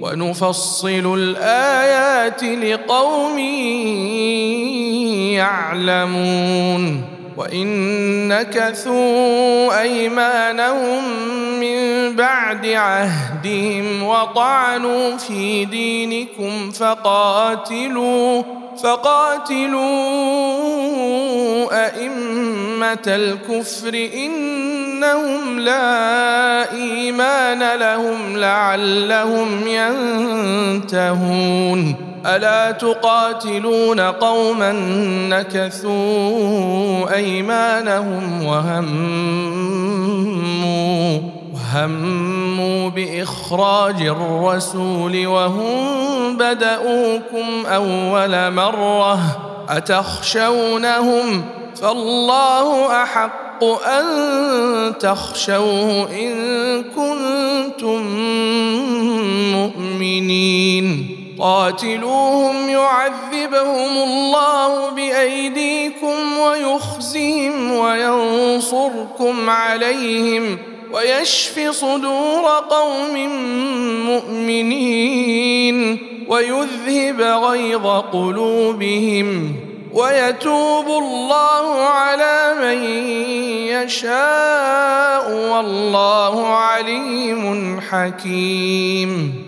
ونفصل الآيات لقوم يعلمون. وان نكثوا ايمانهم من بعد عهدهم وطعنوا في دينكم فقاتلوا فقاتلوا ائمه الكفر انهم لا ايمان لهم لعلهم ينتهون ألا تقاتلون قوما نكثوا أيمانهم وهموا هموا بإخراج الرسول وهم بدأوكم أول مرة أتخشونهم فالله أحق أن تخشوه إن كنتم مؤمنين قاتلوهم يعذبهم الله بأيديكم ويخزيهم وينصركم عليهم ويشف صدور قوم مؤمنين ويذهب غيظ قلوبهم ويتوب الله على من يشاء والله عليم حكيم.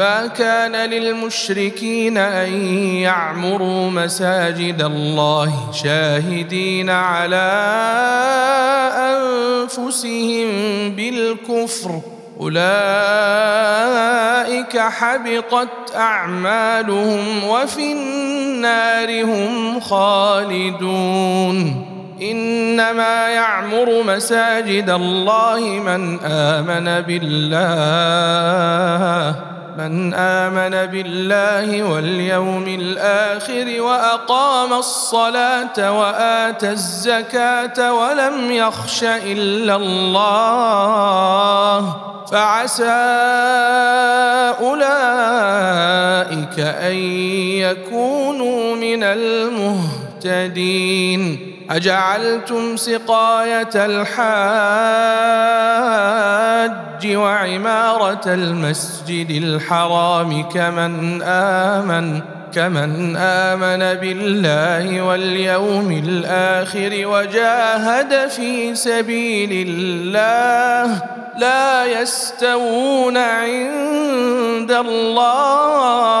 ما كان للمشركين أن يعمروا مساجد الله شاهدين على أنفسهم بالكفر. أولئك حبطت أعمالهم وفي النار هم خالدون. إنما يعمر مساجد الله من آمن بالله. من آمن بالله واليوم الآخر وأقام الصلاة وآتى الزكاة ولم يخش إلا الله فعسى أولئك أن يكونوا من المهتدين. أجعلتم سقاية الحاج وعمارة المسجد الحرام كمن آمن كمن آمن بالله واليوم الآخر وجاهد في سبيل الله. لا يستوون عند الله.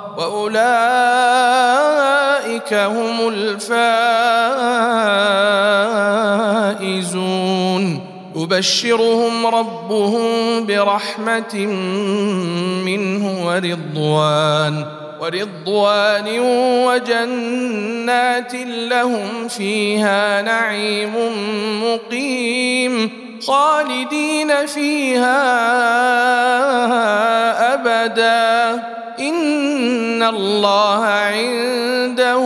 وأولئك هم الفائزون. يبشرهم ربهم برحمة منه ورضوان ورضوان وجنات لهم فيها نعيم مقيم. خالدين فيها أبدا. ان الله عنده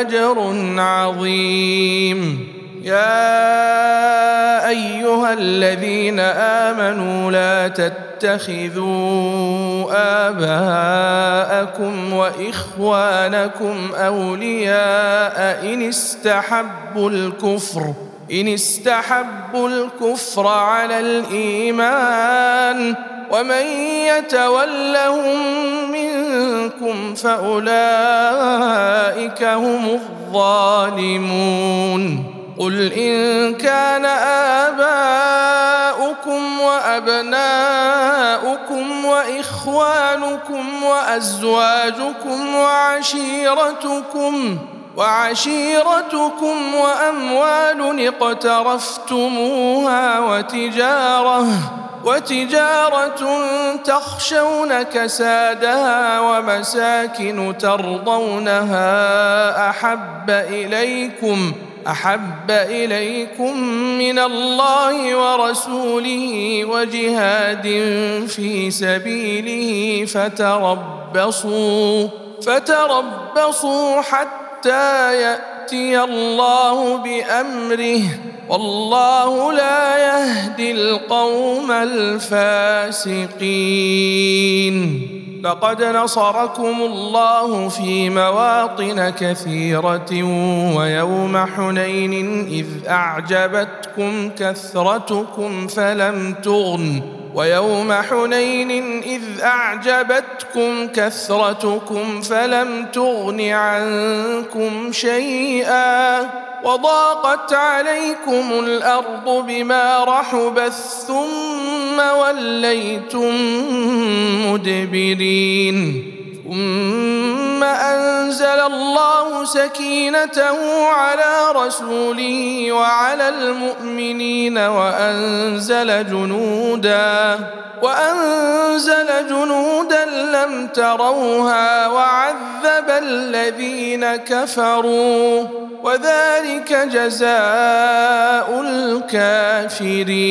اجر عظيم. يا ايها الذين امنوا لا تتخذوا اباءكم واخوانكم اولياء ان استحبوا الكفر ان استحبوا الكفر على الايمان ومن يتولهم منكم فأولئك هم الظالمون. قل إن كان آباؤكم وأبناؤكم وإخوانكم وأزواجكم وعشيرتكم وعشيرتكم وأموال اقترفتموها وتجارة وتجارة تخشون كسادها ومساكن ترضونها أحب إليكم أحب إليكم من الله ورسوله وجهاد في سبيله فتربصوا فتربصوا حتى يأتي الله بأمره. والله لا يهدي القوم الفاسقين. لقد نصركم الله في مواطن كثيرة ويوم حنين إذ أعجبتكم كثرتكم فلم تغن. ويوم حنين إذ أعجبتكم كثرتكم فلم تغن عنكم شيئا وضاقت عليكم الأرض بما رحبت ثم وليتم مدبرين. ثم أنزل الله سكينته على رسوله وعلى المؤمنين وأنزل جنودا وأنزل جنودا لم تروها وعذب الذين كفروا وذلك جزاء الكافرين.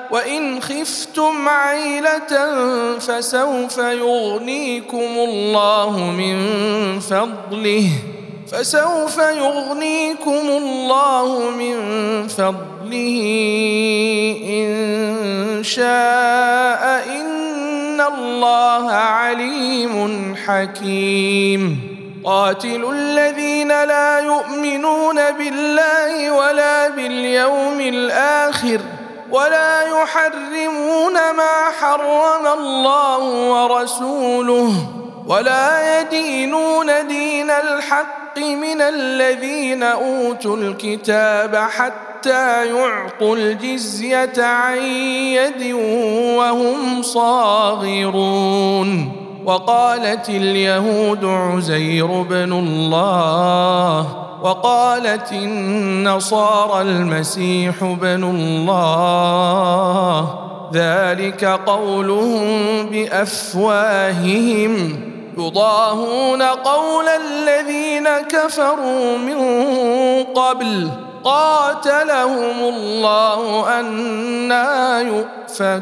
وإن خفتم عيلة فسوف يغنيكم الله من فضله. فسوف يغنيكم الله من فضله. إن شاء إن الله عليم حكيم. قاتلوا الذين لا يؤمنون بالله ولا باليوم الآخر. ولا يحرمون ما حرم الله ورسوله ولا يدينون دين الحق من الذين أوتوا الكتاب حتى يعطوا الجزية عن يد وهم صاغرون. وقالت اليهود عزير بن الله وقالت النصارى المسيح بن الله. ذلك قولهم بأفواههم. يضاهون قول الذين كفروا من قبل. قاتلهم الله أنا يؤفكون.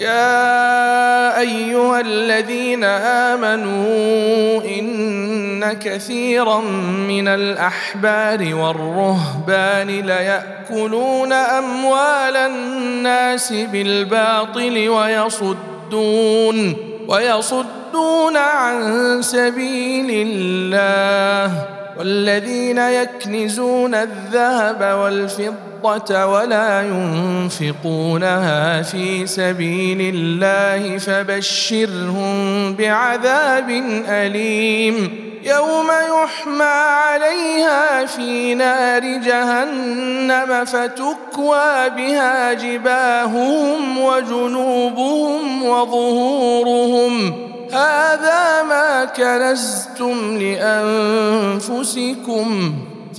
يا أيها الذين آمنوا إن كثيرا من الأحبار والرهبان ليأكلون أموال الناس بالباطل ويصدون ويصدون عن سبيل الله والذين يكنزون الذهب والفضة ولا ينفقونها في سبيل الله فبشرهم بعذاب أليم. يوم يحمى عليها في نار جهنم فتكوى بها جباههم وجنوبهم وظهورهم. هذا ما كنزتم لأنفسكم.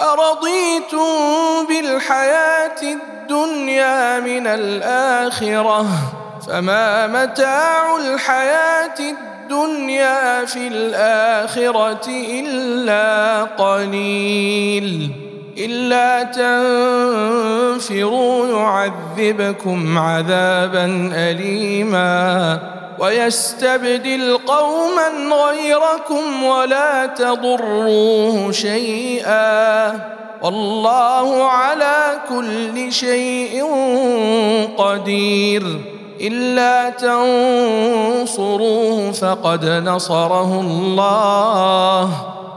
أرضيتم بالحياة الدنيا من الآخرة فما متاع الحياة الدنيا في الآخرة إلا قليل إلا تنفروا يعذبكم عذابا اليما. ويستبدل قوما غيركم ولا تضروه شيئا والله على كل شيء قدير. إلا تنصروه فقد نصره الله.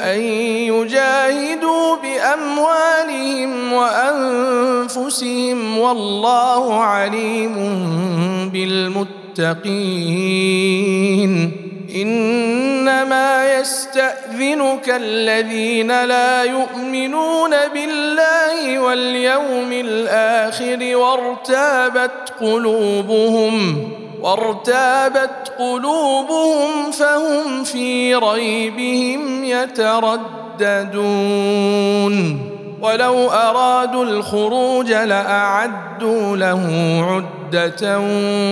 أن يجاهدوا بأموالهم وأنفسهم والله عليم بالمتقين. إنما يستأذنك الذين لا يؤمنون بالله واليوم الآخر وارتابت قلوبهم. وارتابت قلوبهم فهم في ريبهم يترددون. ولو أرادوا الخروج لأعدوا له عدة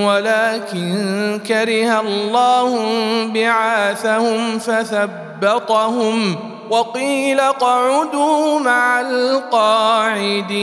ولكن كره الله بعاثهم فثبطهم وقيل اقعدوا مع القاعدين.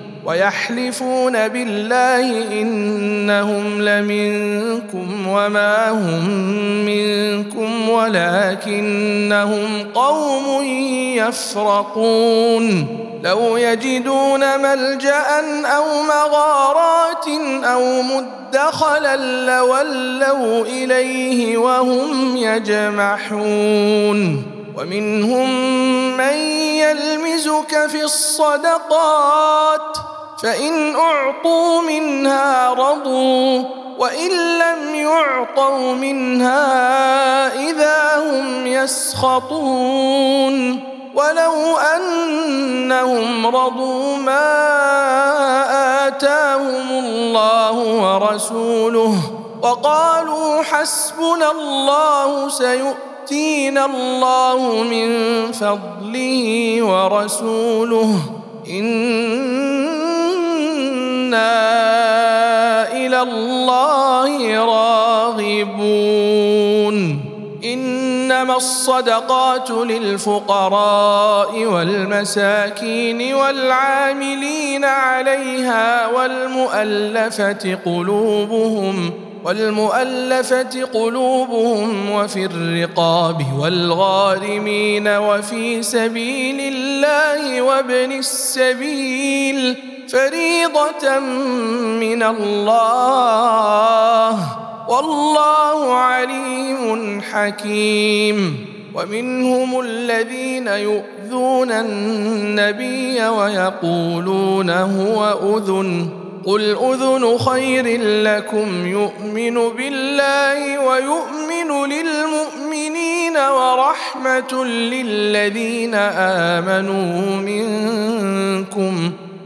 ويحلفون بالله إنهم لمنكم وما هم منكم ولكنهم قوم يفرقون. لو يجدون ملجأ أو مغارات أو مدخلا لولوا إليه وهم يجمحون. ومنهم من يلمزك في الصدقات فإن أعطوا منها رضوا وإن لم يعطوا منها إذا هم يسخطون. ولو أنهم رضوا ما آتاهم الله ورسوله وقالوا حسبنا الله سيؤتينا الله من فضله ورسوله أنا إلى الله راغبون انما الصدقات للفقراء والمساكين والعاملين عليها والمؤلفه قلوبهم والمؤلفة قلوبهم وفي الرقاب والغارمين وفي سبيل الله وابن السبيل فريضة من الله. والله عليم حكيم. ومنهم الذين يؤذون النبي ويقولون هو أذن. قل أذن خير لكم. يؤمن بالله ويؤمن للمؤمنين ورحمة للذين آمنوا منكم.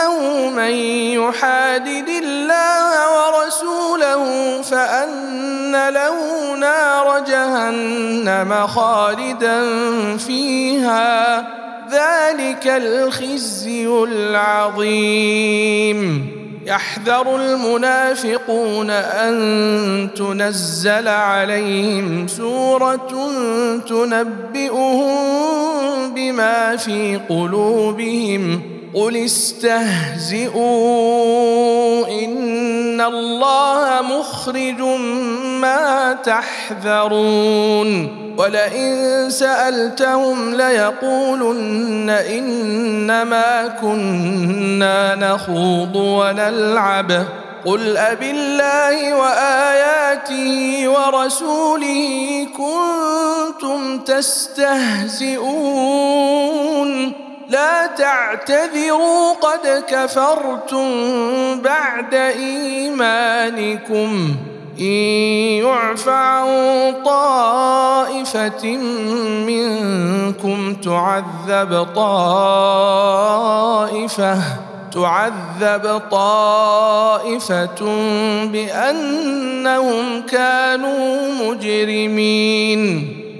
انه من يحادد الله ورسوله فأن له نار جهنم خالدا فيها. ذلك الخزي العظيم. يحذر المنافقون أن تنزل عليهم سورة تنبئهم بما في قلوبهم. قل استهزئوا ان الله مخرج ما تحذرون ولئن سالتهم ليقولن انما كنا نخوض ونلعب قل أبالله وآياته ورسوله كنتم تستهزئون لا تعتذروا قد كفرتم بعد إيمانكم. إن يعف عن طائفة منكم تعذب طائفة تعذب طائفة بأنهم كانوا مجرمين.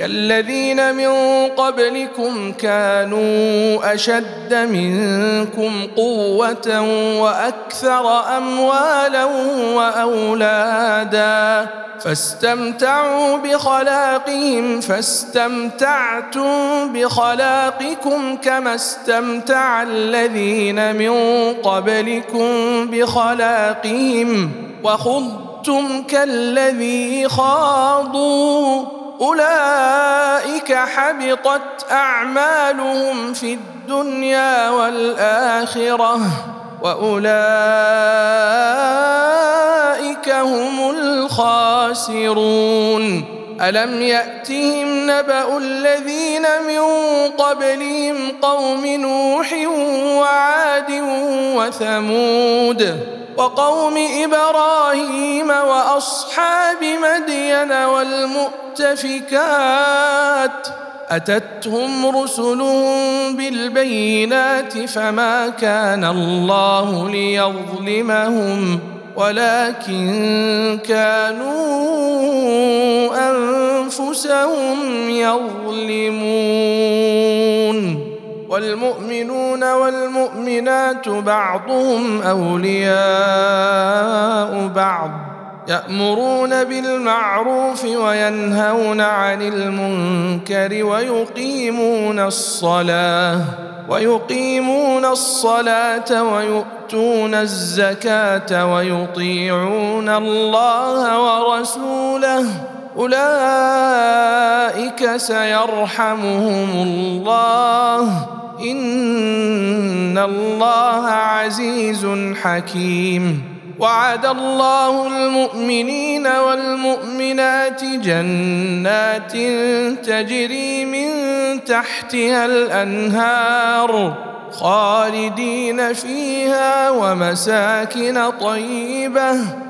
كالذين من قبلكم كانوا أشد منكم قوة وأكثر أموالا وأولادا فاستمتعوا بخلاقهم فاستمتعتم بخلاقكم كما استمتع الذين من قبلكم بخلاقهم. وخضتم كالذي خاضوا. أولئك حبطت أعمالهم في الدنيا والآخرة وأولئك هم الخاسرون. ألم يأتهم نبأ الذين من قبلهم قوم نوح وعاد وثمود؟ وقوم إبراهيم وأصحاب مدين والمؤتفكات أتتهم رسلهم بالبينات فما كان الله ليظلمهم ولكن كانوا أنفسهم يظلمون والمؤمنون والمؤمنات بعضهم أولياء بعض يأمرون بالمعروف وينهون عن المنكر ويقيمون الصلاة ويقيمون الصلاة ويؤتون الزكاة ويطيعون الله ورسوله أولئك سيرحمهم الله. إن الله عزيز حكيم. وعد الله المؤمنين والمؤمنات جنات تجري من تحتها الأنهار خالدين فيها ومساكن طيبة.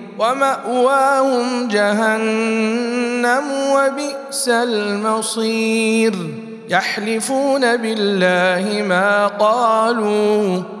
ومأواهم جهنم وبئس المصير. يحلفون بالله ما قالوا.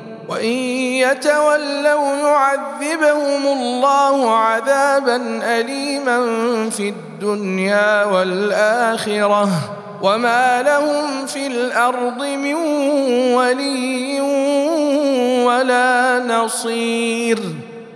وإن يتولوا يعذبهم الله عذابا اليما في الدنيا والآخرة وما لهم في الأرض من ولي ولا نصير.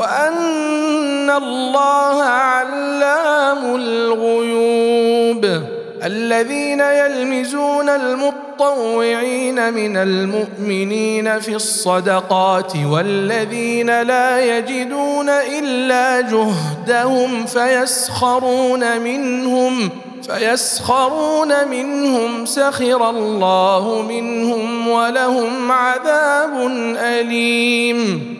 وأن الله علام الغيوب. الذين يلمزون المطوعين من المؤمنين في الصدقات والذين لا يجدون إلا جهدهم فيسخرون منهم فيسخرون منهم سخر الله منهم ولهم عذاب أليم.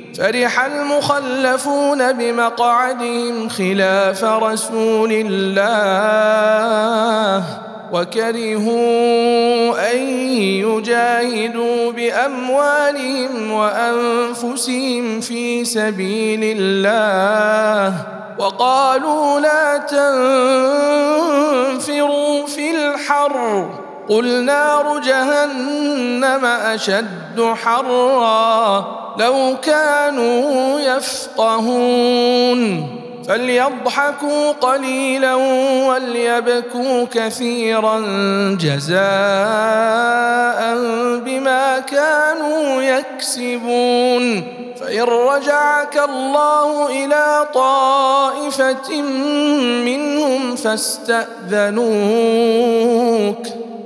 فرح المخلفون بمقعدهم خلاف رسول الله وكرهوا أن يجاهدوا بأموالهم وأنفسهم في سبيل الله وقالوا لا تنفروا في الحر قل نار جهنم أشد حرا لو كانوا يفقهون. فليضحكوا قليلا وليبكوا كثيرا جزاء بما كانوا يكسبون. فإن رجعك الله إلى طائفة منهم فاستأذنوك.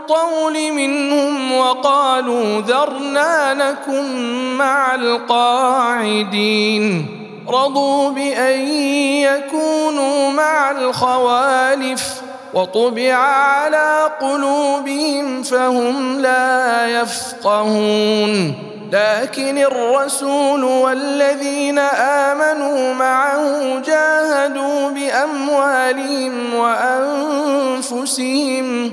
الطول منهم وقالوا ذرنا نكن مع القاعدين. رضوا بأن يكونوا مع الخوالف وطبع على قلوبهم فهم لا يفقهون. لكن الرسول والذين آمنوا معه جاهدوا بأموالهم وأنفسهم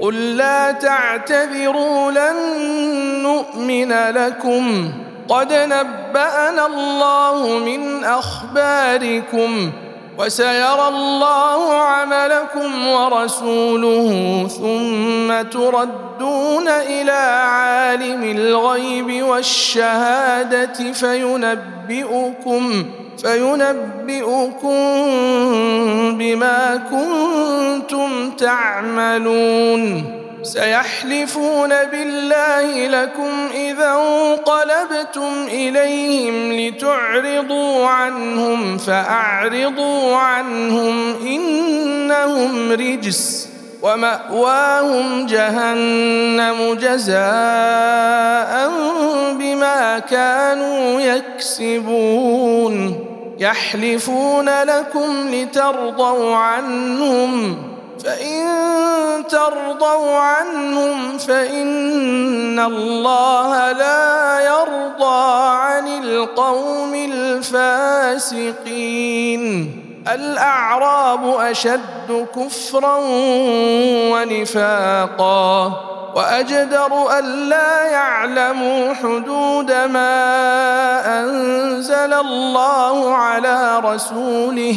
قل لا تعتذروا لن نؤمن لكم. قد نبأنا الله من أخباركم. وسيرى الله عملكم ورسوله ثم تردون إلى عالم الغيب والشهادة فينبئكم فينبئكم بما كنتم تعملون سيحلفون بالله لكم إذا انقلبتم إليهم لتعرضوا عنهم فأعرضوا عنهم إنهم رجس ومأواهم جهنم جزاء بما كانوا يكسبون. يحلفون لكم لترضوا عنهم. فإن ترضوا عنهم فإن الله لا يرضى عن القوم الفاسقين. الأعراب أشد كفرا ونفاقا وأجدر الا يعلموا حدود ما أنزل الله على رسوله.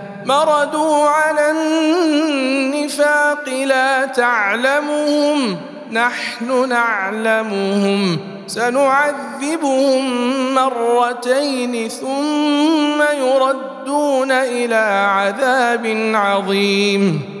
مردوا على النفاق لا تعلمهم نحن نعلمهم. سنعذبهم مرتين ثم يردون إلى عذاب عظيم.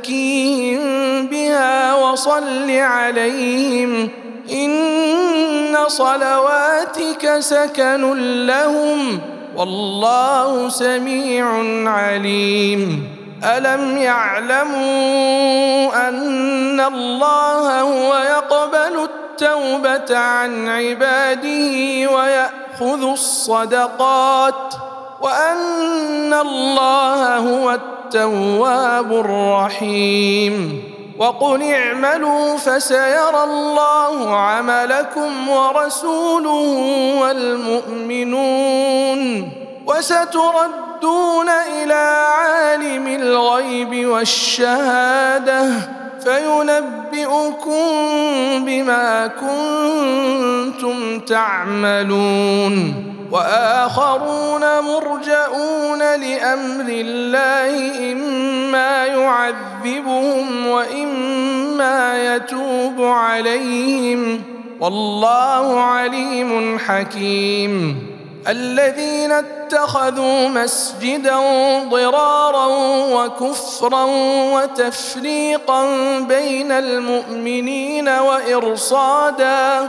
وتزكيهم بها وصل عليهم ان صلواتك سكن لهم والله سميع عليم الم يعلموا ان الله هو يقبل التوبه عن عباده وياخذ الصدقات وأن الله هو التواب الرحيم. وقل اعملوا فسيرى الله عملكم ورسوله والمؤمنون. وستردون إلى عالم الغيب والشهادة فينبئكم بما كنتم تعملون. وآخرون مرجئون لأمر الله إما يعذبهم وإما يتوب عليهم. والله عليم حكيم. الذين اتخذوا مسجدا ضرارا وكفرا وتفريقا بين المؤمنين وإرصادا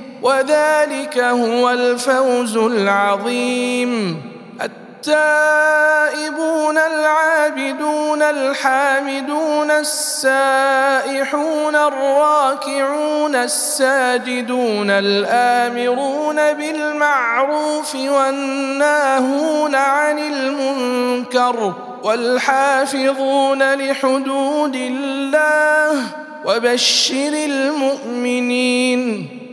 وذلك هو الفوز العظيم. التائبون العابدون الحامدون السائحون الراكعون الساجدون الآمرون بالمعروف والناهون عن المنكر والحافظون لحدود الله وبشر المؤمنين.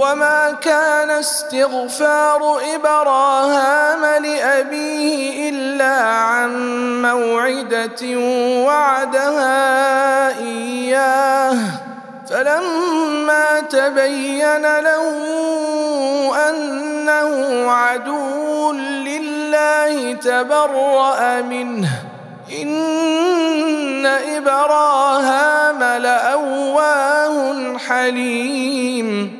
وما كان استغفار ابراهام لابيه الا عن موعده وعدها اياه فلما تبين له انه عدو لله تبرا منه ان ابراهام لاواه حليم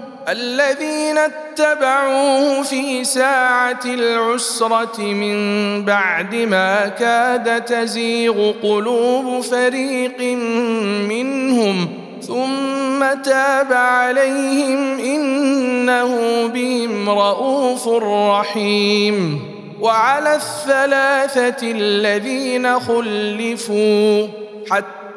الذين اتبعوه في ساعة العسرة من بعد ما كاد تزيغ قلوب فريق منهم ثم تاب عليهم إنه بهم رءوف رحيم وعلى الثلاثة الذين خلفوا حتى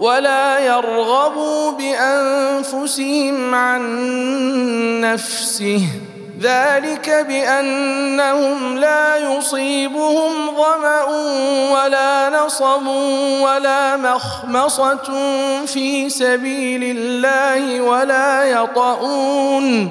ولا يرغبوا بأنفسهم عن نفسه. ذلك بأنهم لا يصيبهم ظمأ ولا نصب ولا مخمصة في سبيل الله ولا يطؤون.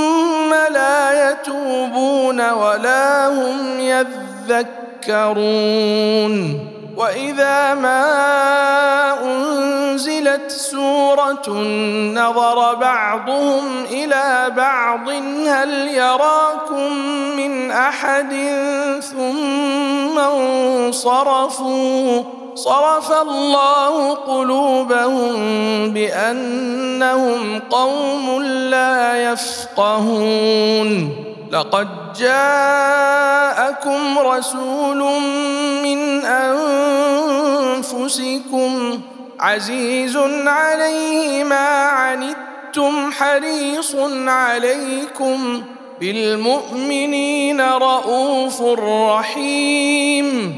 لا يتوبون ولا هم يذكرون. وإذا ما أنزلت سورة نظر بعضهم إلى بعض هل يراكم من أحد ثم انصرفوا؟ صرف الله قلوبهم بأنهم قوم لا يفقهون. لقد جاءكم رسول من أنفسكم عزيز عليه ما عنتم حريص عليكم بالمؤمنين رءوف رحيم.